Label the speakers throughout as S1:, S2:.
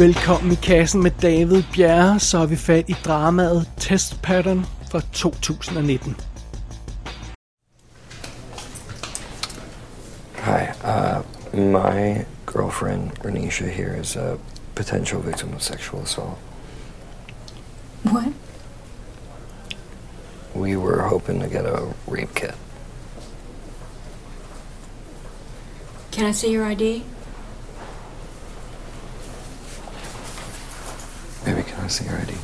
S1: Velkommen i kassen med David Bjerre, så er vi fat i dramaet Test Pattern fra 2019.
S2: Hi, uh, my girlfriend Renisha here is a potential victim of sexual assault.
S3: What?
S2: We were hoping to get a rape kit.
S3: Can I see your ID?
S2: Your ID?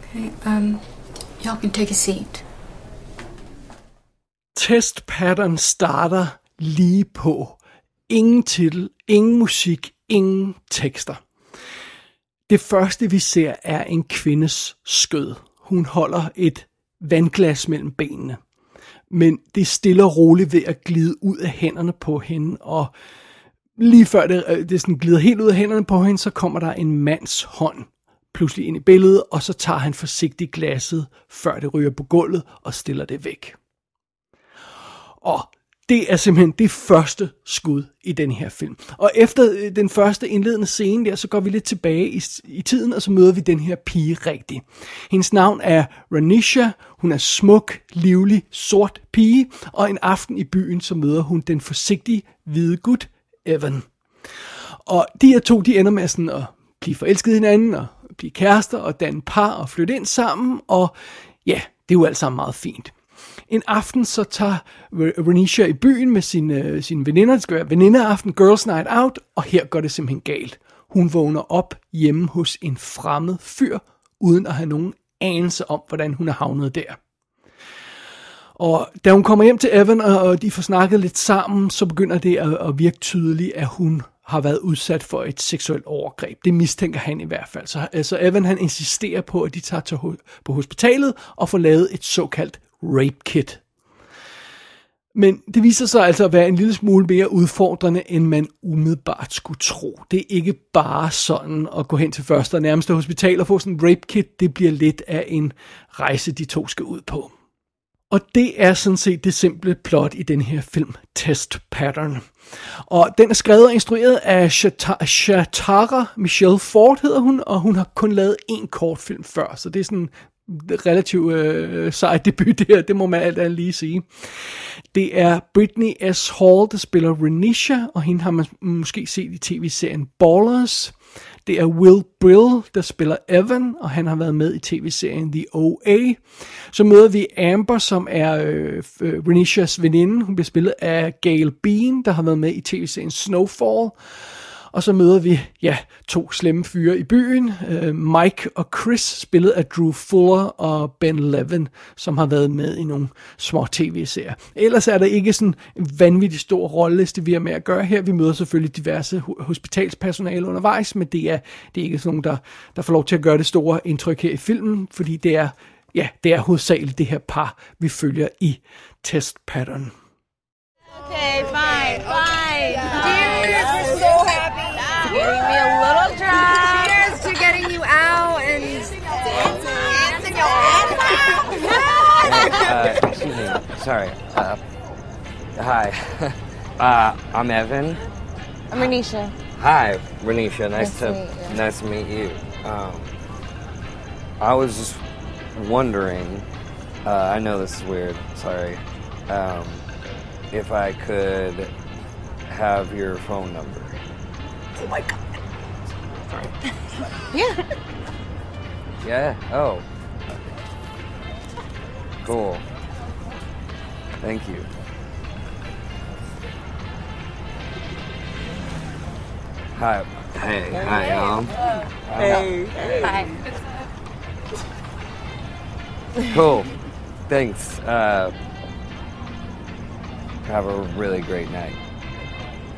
S3: Okay, um, y'all can take a seat.
S1: Test Pattern starter lige på. Ingen titel, ingen musik, ingen tekster. Det første vi ser er en kvindes skød. Hun holder et vandglas mellem benene. Men det er stille og roligt ved at glide ud af hænderne på hende, og lige før det, øh, det sådan glider helt ud af hænderne på hende, så kommer der en mands hånd pludselig ind i billedet, og så tager han forsigtigt glasset, før det ryger på gulvet, og stiller det væk. Og det er simpelthen det første skud i den her film. Og efter øh, den første indledende scene der, så går vi lidt tilbage i, i tiden, og så møder vi den her pige rigtigt. Hendes navn er Ranisha, hun er smuk, livlig, sort pige, og en aften i byen, så møder hun den forsigtige hvide gut, Evan. Og de her to, de ender med sådan at blive forelsket i hinanden, og blive kærester, og danne par, og flytte ind sammen, og ja, det er jo alt sammen meget fint. En aften så tager Renisha i byen med sine, øh, sine veninder. Det skal være venindeaften, girls night out, og her går det simpelthen galt. Hun vågner op hjemme hos en fremmed fyr, uden at have nogen anelse om, hvordan hun er havnet der. Og da hun kommer hjem til Evan, og, og de får snakket lidt sammen, så begynder det at, at virke tydeligt, at hun har været udsat for et seksuelt overgreb. Det mistænker han i hvert fald. Så altså Evan han insisterer på, at de tager til, på hospitalet og får lavet et såkaldt rape kit. Men det viser sig altså at være en lille smule mere udfordrende, end man umiddelbart skulle tro. Det er ikke bare sådan at gå hen til første og nærmeste hospital og få sådan en rape kit. Det bliver lidt af en rejse, de to skal ud på. Og det er sådan set det simple plot i den her film, Test Pattern. Og den er skrevet og instrueret af Shatara Michelle Ford hedder hun, og hun har kun lavet én kortfilm før, så det er sådan relativt øh, sej debut det her, det må man alt andet lige sige. Det er Britney S. Hall, der spiller Renisha, og hende har man måske set i tv-serien Ballers. Det er Will Brill, der spiller Evan, og han har været med i tv-serien The OA. Så møder vi Amber, som er øh, Renishas veninde. Hun bliver spillet af Gail Bean, der har været med i tv-serien Snowfall. Og så møder vi, ja, to slemme fyre i byen. Øh, Mike og Chris, spillet af Drew Fuller og Ben Levin, som har været med i nogle små tv-serier. Ellers er der ikke sådan en vanvittig stor rolleliste, vi har med at gøre her. Vi møder selvfølgelig diverse hospitalspersonale undervejs, men det er, det er ikke sådan nogen, der, der får lov til at gøre det store indtryk her i filmen, fordi det er, ja, det er hovedsageligt det her par, vi følger i test pattern.
S4: Okay, fine, fine.
S2: Sorry. Uh, hi. Uh, I'm Evan.
S4: I'm Renisha.
S2: Hi, Renisha. Nice,
S4: Nice
S2: to,
S4: to meet you.
S2: nice to meet you. Um, I was just wondering. Uh, I know this is weird. Sorry. Um, if I could have your phone number.
S4: Oh my god.
S2: Sorry.
S4: Yeah.
S2: Yeah. Oh. Cool. Thank you. Hi. Hey. Hi, y'all.
S4: Hi.
S2: Cool. Thanks. Uh, have a really great night.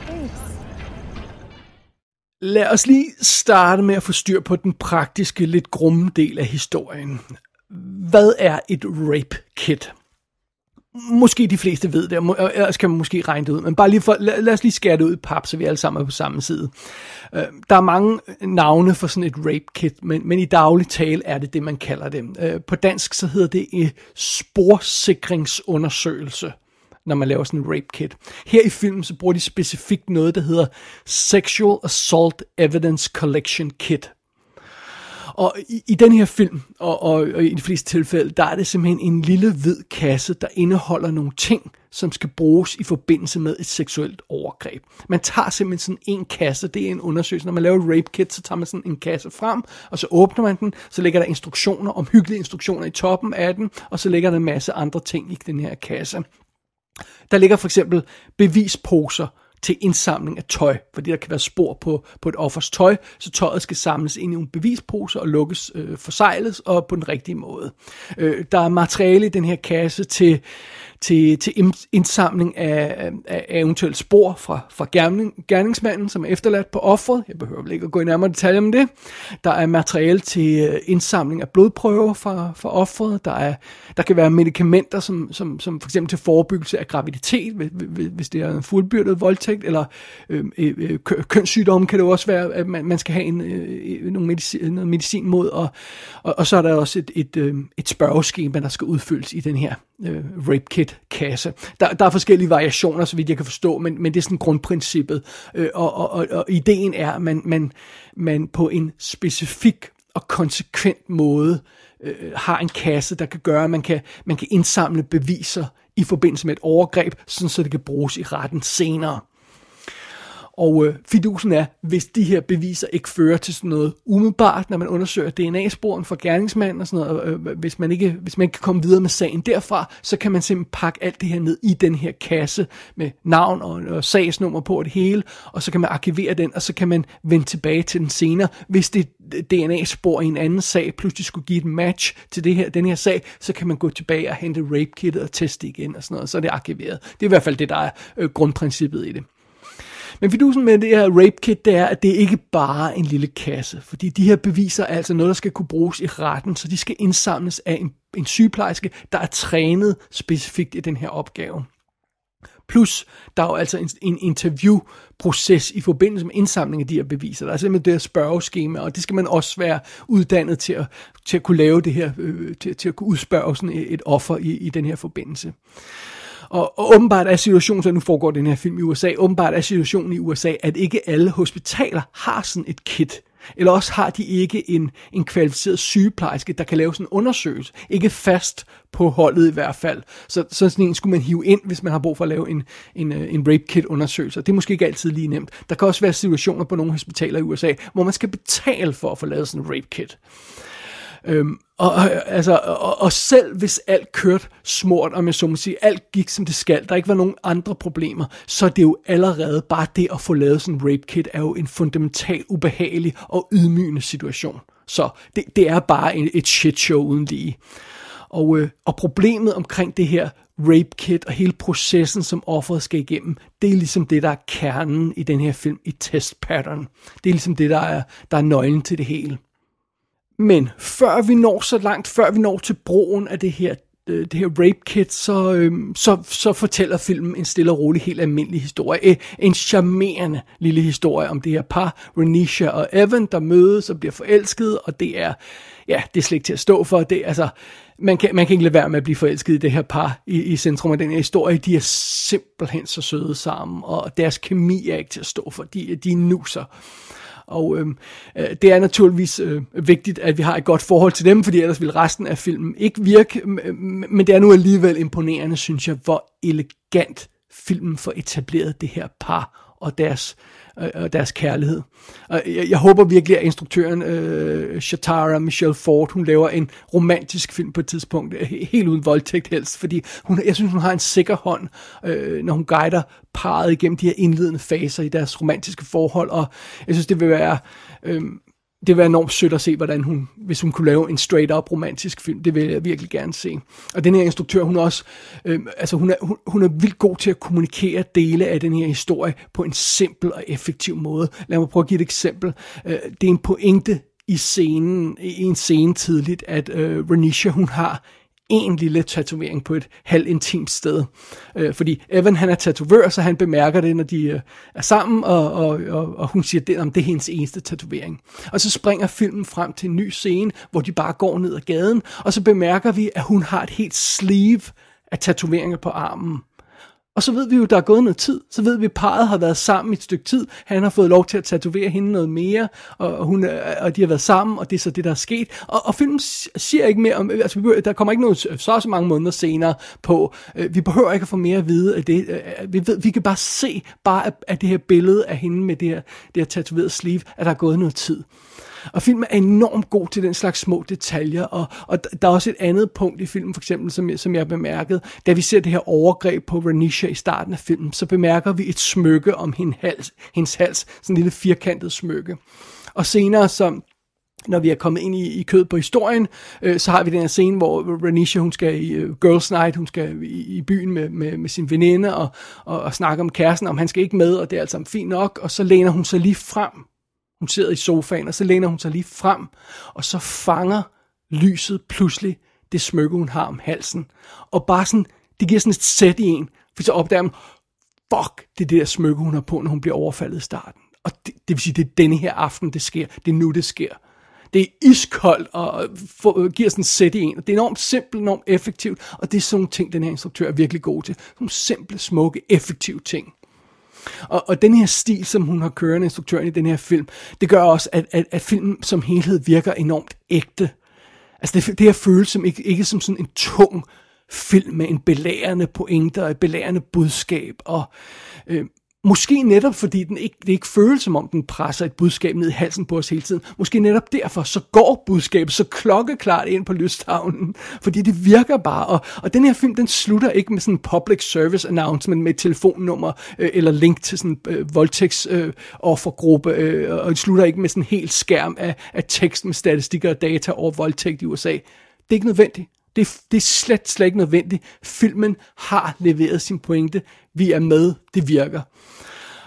S4: Thanks.
S1: Lad os lige starte med at få styr på den praktiske, lidt grumme del af historien. Hvad er et rape kit? Måske de fleste ved det, og ellers kan man måske regne det ud, men bare lige for, lad, lad os lige skære det ud i pap, så vi alle sammen er på samme side. Øh, der er mange navne for sådan et rape kit, men, men i daglig tale er det det, man kalder det. Øh, på dansk så hedder det en sporsikringsundersøgelse når man laver sådan en rape kit. Her i filmen så bruger de specifikt noget, der hedder Sexual Assault Evidence Collection Kit. Og i, i den her film, og, og, og i de fleste tilfælde, der er det simpelthen en lille hvid kasse, der indeholder nogle ting, som skal bruges i forbindelse med et seksuelt overgreb. Man tager simpelthen sådan en kasse, det er en undersøgelse. Når man laver et rape kit, så tager man sådan en kasse frem, og så åbner man den, så ligger der instruktioner, omhyggelige instruktioner i toppen af den, og så ligger der en masse andre ting i den her kasse. Der ligger for eksempel bevisposer til indsamling af tøj, fordi der kan være spor på, på et offers tøj, så tøjet skal samles ind i nogle bevisposer og lukkes, øh, forsejles og på den rigtige måde. Øh, der er materiale i den her kasse til, til, til indsamling af, af, af eventuelle spor fra, fra gerning, gerningsmanden, som er efterladt på offeret. Jeg behøver vel ikke at gå i nærmere detaljer om det. Der er materiale til øh, indsamling af blodprøver fra, fra offeret. Der, er, der kan være medicamenter, som, som, som for eksempel til forebyggelse af graviditet, hvis, det er en fuldbyrdet voldtægt, eller øh, øh, øh kønssygdomme kan det også være, at man, man skal have en, øh, øh nogle medicin, noget medicin mod, og, og, og så er der også et, et, øh, et spørgeskema, der skal udfyldes i den her øh, rape kit kasse. Der, der er forskellige variationer, så vidt jeg kan forstå, men, men det er sådan grundprincippet. Øh, og, og, og, og ideen er, at man, man, man på en specifik og konsekvent måde øh, har en kasse, der kan gøre, at man kan, man kan indsamle beviser i forbindelse med et overgreb, sådan så det kan bruges i retten senere. Og øh, fidusen er, hvis de her beviser ikke fører til sådan noget umiddelbart, når man undersøger DNA-sporen for gerningsmanden og sådan noget, øh, hvis, man ikke, hvis man ikke kan komme videre med sagen derfra, så kan man simpelthen pakke alt det her ned i den her kasse med navn og, og sagsnummer på og det hele, og så kan man arkivere den, og så kan man vende tilbage til den senere. Hvis det DNA-spor i en anden sag pludselig skulle give et match til det her, den her sag, så kan man gå tilbage og hente rape-kittet og teste igen og sådan noget, så er det arkiveret. Det er i hvert fald det, der er øh, grundprincippet i det. Men fidusen med det her rape kit, det er, at det ikke bare er en lille kasse. Fordi de her beviser er altså noget, der skal kunne bruges i retten, så de skal indsamles af en, en sygeplejerske, der er trænet specifikt i den her opgave. Plus, der er jo altså en, en interviewproces i forbindelse med indsamling af de her beviser. Der er simpelthen det her spørgeskema, og det skal man også være uddannet til at, til at kunne lave det her, øh, til, til at kunne udspørge sådan et, et offer i, i den her forbindelse. Og, og åbenbart er situationen, så nu foregår den her film i USA, åbenbart er situationen i USA, at ikke alle hospitaler har sådan et kit. Eller også har de ikke en, en kvalificeret sygeplejerske, der kan lave sådan en undersøgelse. Ikke fast på holdet i hvert fald. Så, så sådan en skulle man hive ind, hvis man har brug for at lave en, en, øh, en rape kit undersøgelse. Det er måske ikke altid lige nemt. Der kan også være situationer på nogle hospitaler i USA, hvor man skal betale for at få lavet sådan en rape kit. Øhm, og, og, altså, og, og selv hvis alt kørte smurt, om jeg så må sige, alt gik som det skal, der ikke var nogen andre problemer, så det er det jo allerede bare det at få lavet sådan en rape kit, er jo en fundamental ubehagelig og ydmygende situation. Så det, det er bare en, et shit show uden lige. Og, øh, og problemet omkring det her rape kit og hele processen, som offeret skal igennem, det er ligesom det, der er kernen i den her film i test pattern. Det er ligesom det, der er, der er nøglen til det hele. Men før vi når så langt, før vi når til broen af det her, øh, det her rape kit, så, øh, så, så fortæller filmen en stille og rolig, helt almindelig historie. En charmerende lille historie om det her par, Renisha og Evan, der mødes og bliver forelsket, og det er, ja, det er slet ikke til at stå for. Det, altså, man kan, man kan ikke lade være med at blive forelsket i det her par i, i centrum af den her historie. De er simpelthen så søde sammen, og deres kemi er ikke til at stå for. De, de nuser. Og øhm, øh, det er naturligvis øh, vigtigt, at vi har et godt forhold til dem, fordi ellers vil resten af filmen ikke virke. Øh, men det er nu alligevel imponerende, synes jeg, hvor elegant filmen får etableret det her par og deres, øh, og deres kærlighed. Og jeg, jeg håber virkelig, at instruktøren øh, Shatara Michelle Ford, hun laver en romantisk film på et tidspunkt, øh, helt uden voldtægt helst, fordi hun, jeg synes, hun har en sikker hånd, øh, når hun guider parret igennem de her indledende faser i deres romantiske forhold, og jeg synes, det vil være... Øh, det var være enormt sødt at se, hvordan hun, hvis hun kunne lave en straight-up romantisk film, det vil jeg virkelig gerne se. Og den her instruktør, hun er også, øh, altså hun er, hun, hun er vildt god til at kommunikere dele af den her historie på en simpel og effektiv måde. Lad mig prøve at give et eksempel. Øh, det er en pointe i scenen, i en scene tidligt, at øh, Renisha, hun har en lille tatovering på et halv intimt sted. Øh, fordi Evan han er tatovør, så han bemærker det, når de øh, er sammen, og, og, og, og hun siger, det, om det er hendes eneste tatovering. Og så springer filmen frem til en ny scene, hvor de bare går ned ad gaden, og så bemærker vi, at hun har et helt sleeve af tatoveringer på armen. Og så ved vi jo, der er gået noget tid. Så ved vi, at parret har været sammen i et stykke tid. Han har fået lov til at tatovere hende noget mere, og, hun, øh, og de har været sammen, og det er så det, der er sket. Og, og filmen siger ikke mere om, øh, altså der kommer ikke noget så så mange måneder senere på. Øh, vi behøver ikke at få mere at vide af det. Vi, ved, vi kan bare se, bare af det her billede af hende med det her, det her tatoverede sleeve, at der er gået noget tid. Og filmen er enormt god til den slags små detaljer, og, og der er også et andet punkt i filmen, for eksempel, som, som jeg bemærkede, da vi ser det her overgreb på Renisha i starten af filmen, så bemærker vi et smykke om hendes hals, hendes hals sådan en lille firkantet smykke. Og senere, som når vi er kommet ind i, i kød på historien, øh, så har vi den her scene, hvor Renisha, hun skal i uh, Girls Night, hun skal i, i byen med, med, med sin veninde og, og, og snakke om kæresten, om han skal ikke med, og det er altså fint nok, og så læner hun sig lige frem hun sidder i sofaen, og så læner hun sig lige frem, og så fanger lyset pludselig det smykke, hun har om halsen. Og bare sådan, det giver sådan et sæt i en, for så opdager man, fuck, det er det der smykke, hun har på, når hun bliver overfaldet i starten. Og det, det vil sige, det er denne her aften, det sker. Det er nu, det sker. Det er iskoldt og for, giver sådan et sæt i en. Og det er enormt simpelt, enormt effektivt, og det er sådan nogle ting, den her instruktør er virkelig god til. Nogle simple, smukke, effektive ting. Og, og den her stil, som hun har kørende, instruktøren i den her film, det gør også, at, at, at filmen som helhed virker enormt ægte. Altså det, det her føles som ikke, ikke som sådan en tung film med en belærende pointe og et belærende budskab. Og øh, Måske netop fordi den ikke, det ikke føles som om den presser et budskab ned i halsen på os hele tiden. Måske netop derfor, så går budskabet så klokkeklart ind på lystavnen. Fordi det virker bare. Og, og den her film, den slutter ikke med sådan en public service announcement med et telefonnummer øh, eller link til sådan en øh, voldtægtsoffergruppe. Øh, øh, og den slutter ikke med sådan en helt skærm af, af tekst med statistikker og data over voldtægt i USA. Det er ikke nødvendigt. Det, det er slet, slet ikke nødvendigt. Filmen har leveret sin pointe. Vi er med. Det virker.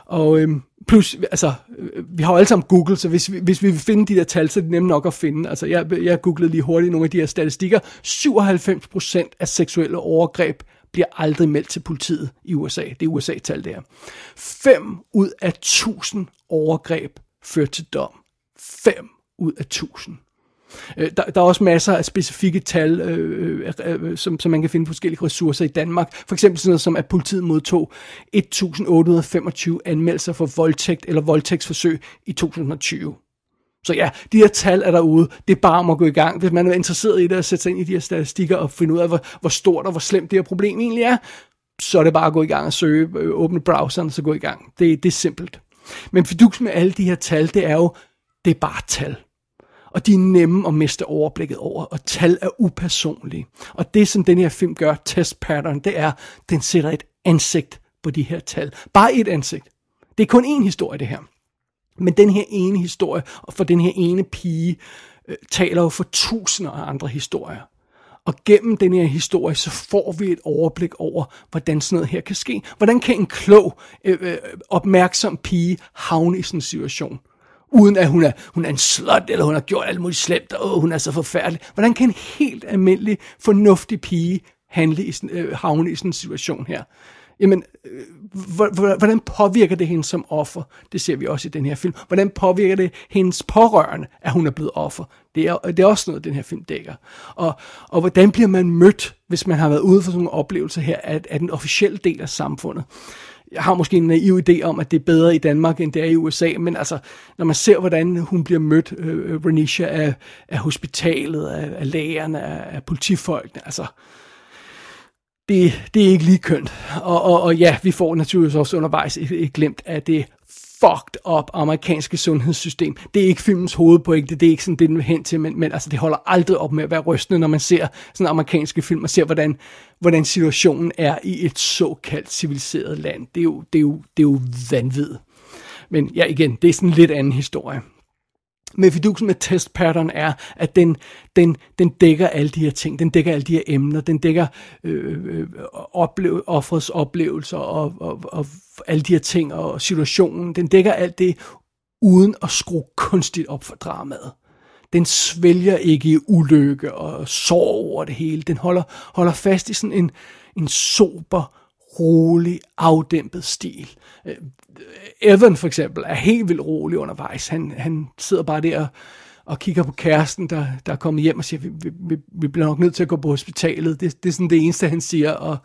S1: Og øhm, plus, altså, øh, vi har jo alle sammen Google, så hvis vi, hvis vi vil finde de der tal, så er det nemt nok at finde. Altså, jeg, jeg googlede lige hurtigt nogle af de her statistikker. 97% af seksuelle overgreb bliver aldrig meldt til politiet i USA. Det er USA-tal der. 5 ud af 1000 overgreb fører til dom. 5 ud af 1000. Øh, der, der er også masser af specifikke tal, øh øh, øh, øh, som, som man kan finde forskellige ressourcer i Danmark. For eksempel sådan noget som, at politiet modtog 1.825 anmeldelser for voldtægt eller voldtægtsforsøg i 2020. Så ja, de her tal er derude. Det er bare om at gå i gang. Hvis man er interesseret i det, at sætte sig ind i de her statistikker og finde ud af, hvor, hvor stort og hvor slemt det her problem egentlig er, så er det bare at gå i gang og søge, øh, åbne browseren og så gå i gang. Det, det er simpelt. Men fidus med alle de her tal, det er jo, det er bare tal og de er nemme at miste overblikket over, og tal er upersonlige. Og det, som den her film gør, Test Pattern, det er, den sætter et ansigt på de her tal. Bare et ansigt. Det er kun én historie, det her. Men den her ene historie, og for den her ene pige, øh, taler jo for tusinder af andre historier. Og gennem den her historie, så får vi et overblik over, hvordan sådan noget her kan ske. Hvordan kan en klog, øh, øh opmærksom pige havne i sådan en situation? Uden at hun er, hun er en slut, eller hun har gjort alt muligt slemt, og hun er så forfærdelig. Hvordan kan en helt almindelig, fornuftig pige handle i sådan, øh, havne i sådan en situation her? Jamen, øh, hvordan påvirker det hende som offer? Det ser vi også i den her film. Hvordan påvirker det hendes pårørende, at hun er blevet offer? Det er, det er også noget, den her film dækker. Og, og hvordan bliver man mødt, hvis man har været ude for sådan en oplevelse her, af, af den officielle del af samfundet? Jeg har måske en naiv idé om, at det er bedre i Danmark, end det er i USA, men altså, når man ser, hvordan hun bliver mødt, øh, øh, Renisha, af, af hospitalet, af, af lægerne, af, af politifolkene, altså, det, det er ikke lige kønt. Og, og, og ja, vi får naturligvis også undervejs et, et glemt af det fucked up amerikanske sundhedssystem. Det er ikke filmens hovedpointe, det er ikke sådan det, den vil hen til, men, men altså, det holder aldrig op med at være rystende, når man ser sådan amerikanske film, og ser, hvordan, hvordan situationen er i et såkaldt civiliseret land. Det er jo, det er jo, det er jo vanvittigt. Men ja, igen, det er sådan en lidt anden historie med fidusen med test pattern er, at den, den, den dækker alle de her ting, den dækker alle de her emner, den dækker øh, øh oplev, offrets oplevelser og, og, og alle de her ting og situationen, den dækker alt det uden at skrue kunstigt op for dramaet. den svælger ikke i ulykke og sorg over det hele. Den holder, holder fast i sådan en, en sober, rolig, afdæmpet stil. Øh, Evan for eksempel er helt vildt rolig undervejs. Han, han sidder bare der og, og kigger på kæresten, der, der er kommet hjem og siger, vi, vi, vi bliver nok nødt til at gå på hospitalet. Det, det er sådan det eneste, han siger, og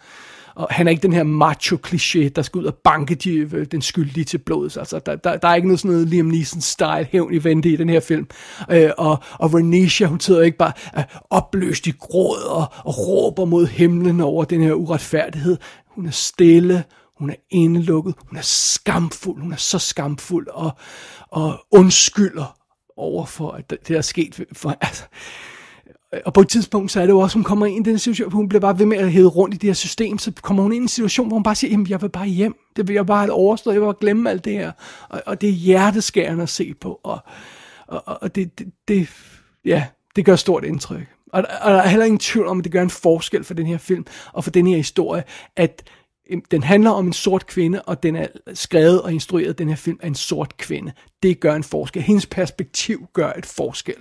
S1: og han er ikke den her macho-kliché, der skal ud og banke de, øh, den skyldige til blodet. Altså, der, der, der er ikke noget sådan noget Liam Neeson-style hævn i vente i den her film. Øh, og, og Renisha, hun sidder ikke bare øh, opløst i gråd og, og råber mod himlen over den her uretfærdighed. Hun er stille, hun er indelukket, hun er skamfuld, hun er så skamfuld og, og undskylder over for, at det, der er sket. For, altså, og på et tidspunkt, så er det jo også, hun kommer ind i den situation, hun bliver bare ved med at hæve rundt i det her system, så kommer hun ind i en situation, hvor hun bare siger, jamen jeg vil bare hjem, det vil jeg bare have overstået, jeg vil bare glemme alt det her, og, og det er hjerteskærende at se på, og, og, og det, det, det, ja, det gør stort indtryk. Og, og der er heller ingen tvivl om, at det gør en forskel for den her film, og for den her historie, at øhm, den handler om en sort kvinde, og den er skrevet og instrueret, den her film, af en sort kvinde. Det gør en forskel. Hendes perspektiv gør et forskel.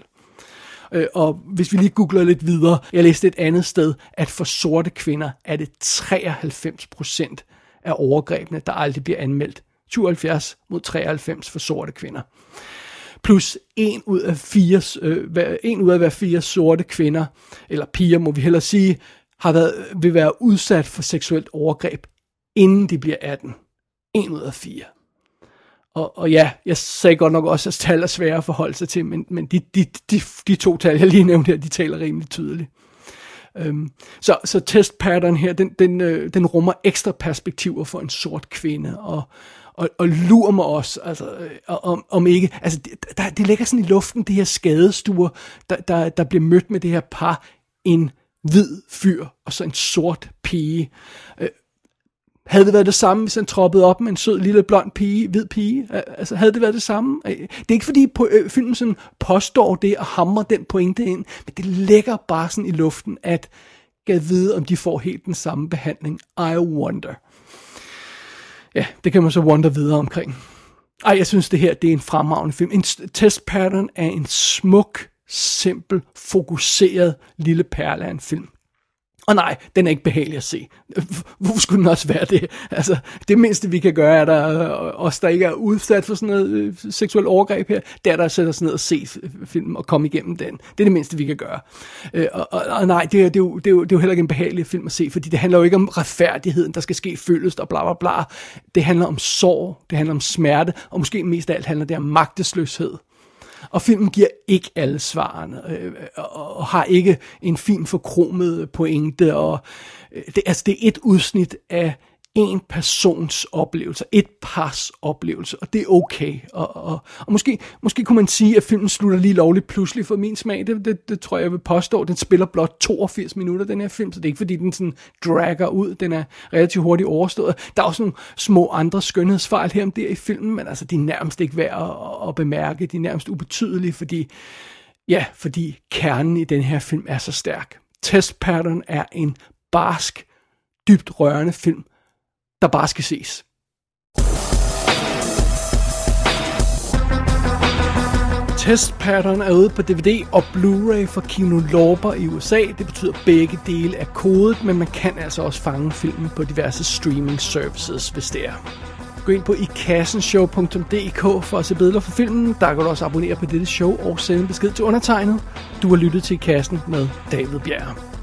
S1: Øh, og hvis vi lige googler lidt videre, jeg læste et andet sted, at for sorte kvinder er det 93 procent af overgrebene, der aldrig bliver anmeldt. 72 mod 93 for sorte kvinder. Plus en ud af fire, øh, en ud af hver fire sorte kvinder, eller piger må vi hellere sige, har været, vil være udsat for seksuelt overgreb, inden de bliver 18. En ud af fire. Og, og ja, jeg sagde godt nok også, at tal er svære at forholde sig til, men, men de, de, de, de to tal, jeg lige nævnte her, de taler rimelig tydeligt. Øhm, så, så test pattern her, den, den, øh, den rummer ekstra perspektiver for en sort kvinde, og, og, og lurer mig også, altså, øh, om, om ikke, altså, det, der, det ligger sådan i luften, det her skadestuer, der, der, der bliver mødt med det her par, en hvid fyr og så en sort pige. Øh, havde det været det samme, hvis han troppede op med en sød lille blond pige, hvid pige? Altså, havde det været det samme? Det er ikke fordi på, øh, filmen sådan påstår det og hammer den pointe ind, men det ligger bare sådan i luften, at jeg vide, om de får helt den samme behandling. I wonder. Ja, det kan man så wonder videre omkring. Ej, jeg synes det her, det er en fremragende film. En test pattern er en smuk, simpel, fokuseret lille perle af en film. Og nej, den er ikke behagelig at se. Hvorfor skulle den også være det? Altså, det mindste vi kan gøre, er der øh, os, der ikke er udsat for sådan noget øh, seksuelt overgreb her, det er der at sætte os ned og se øh, filmen og komme igennem den. Det er det mindste, vi kan gøre. Øh, og, og, og nej, det er, det, er jo, det, er jo, det er jo heller ikke en behagelig film at se, fordi det handler jo ikke om retfærdigheden, der skal ske følest og bla bla bla. Det handler om sorg, det handler om smerte, og måske mest af alt handler det om magtesløshed. Og filmen giver ikke alle svarene, øh, og, og har ikke en fin forkromet pointe, og øh, det, altså det er et udsnit af en persons oplevelse, et pars oplevelse, og det er okay. Og, og, og måske, måske kunne man sige, at filmen slutter lige lovligt pludselig for min smag. Det, det, det tror jeg, jeg vil påstå. Den spiller blot 82 minutter, den her film, så det er ikke fordi, den sådan dragger ud. Den er relativt hurtigt overstået. Der er også nogle små andre skønhedsfejl her om der i filmen, men altså, de er nærmest ikke værd at, at bemærke. De er nærmest ubetydelige, fordi, ja, fordi kernen i den her film er så stærk. Test Pattern er en barsk, dybt rørende film, der bare skal ses. Test Pattern er ude på DVD og Blu-ray for Kino Lorber i USA. Det betyder, at begge dele er kodet, men man kan altså også fange filmen på diverse streaming services, hvis det er. Gå ind på ikassenshow.dk for at se billeder for filmen. Der kan du også abonnere på dette show og sende besked til undertegnet. Du har lyttet til I Kassen med David Bjerg.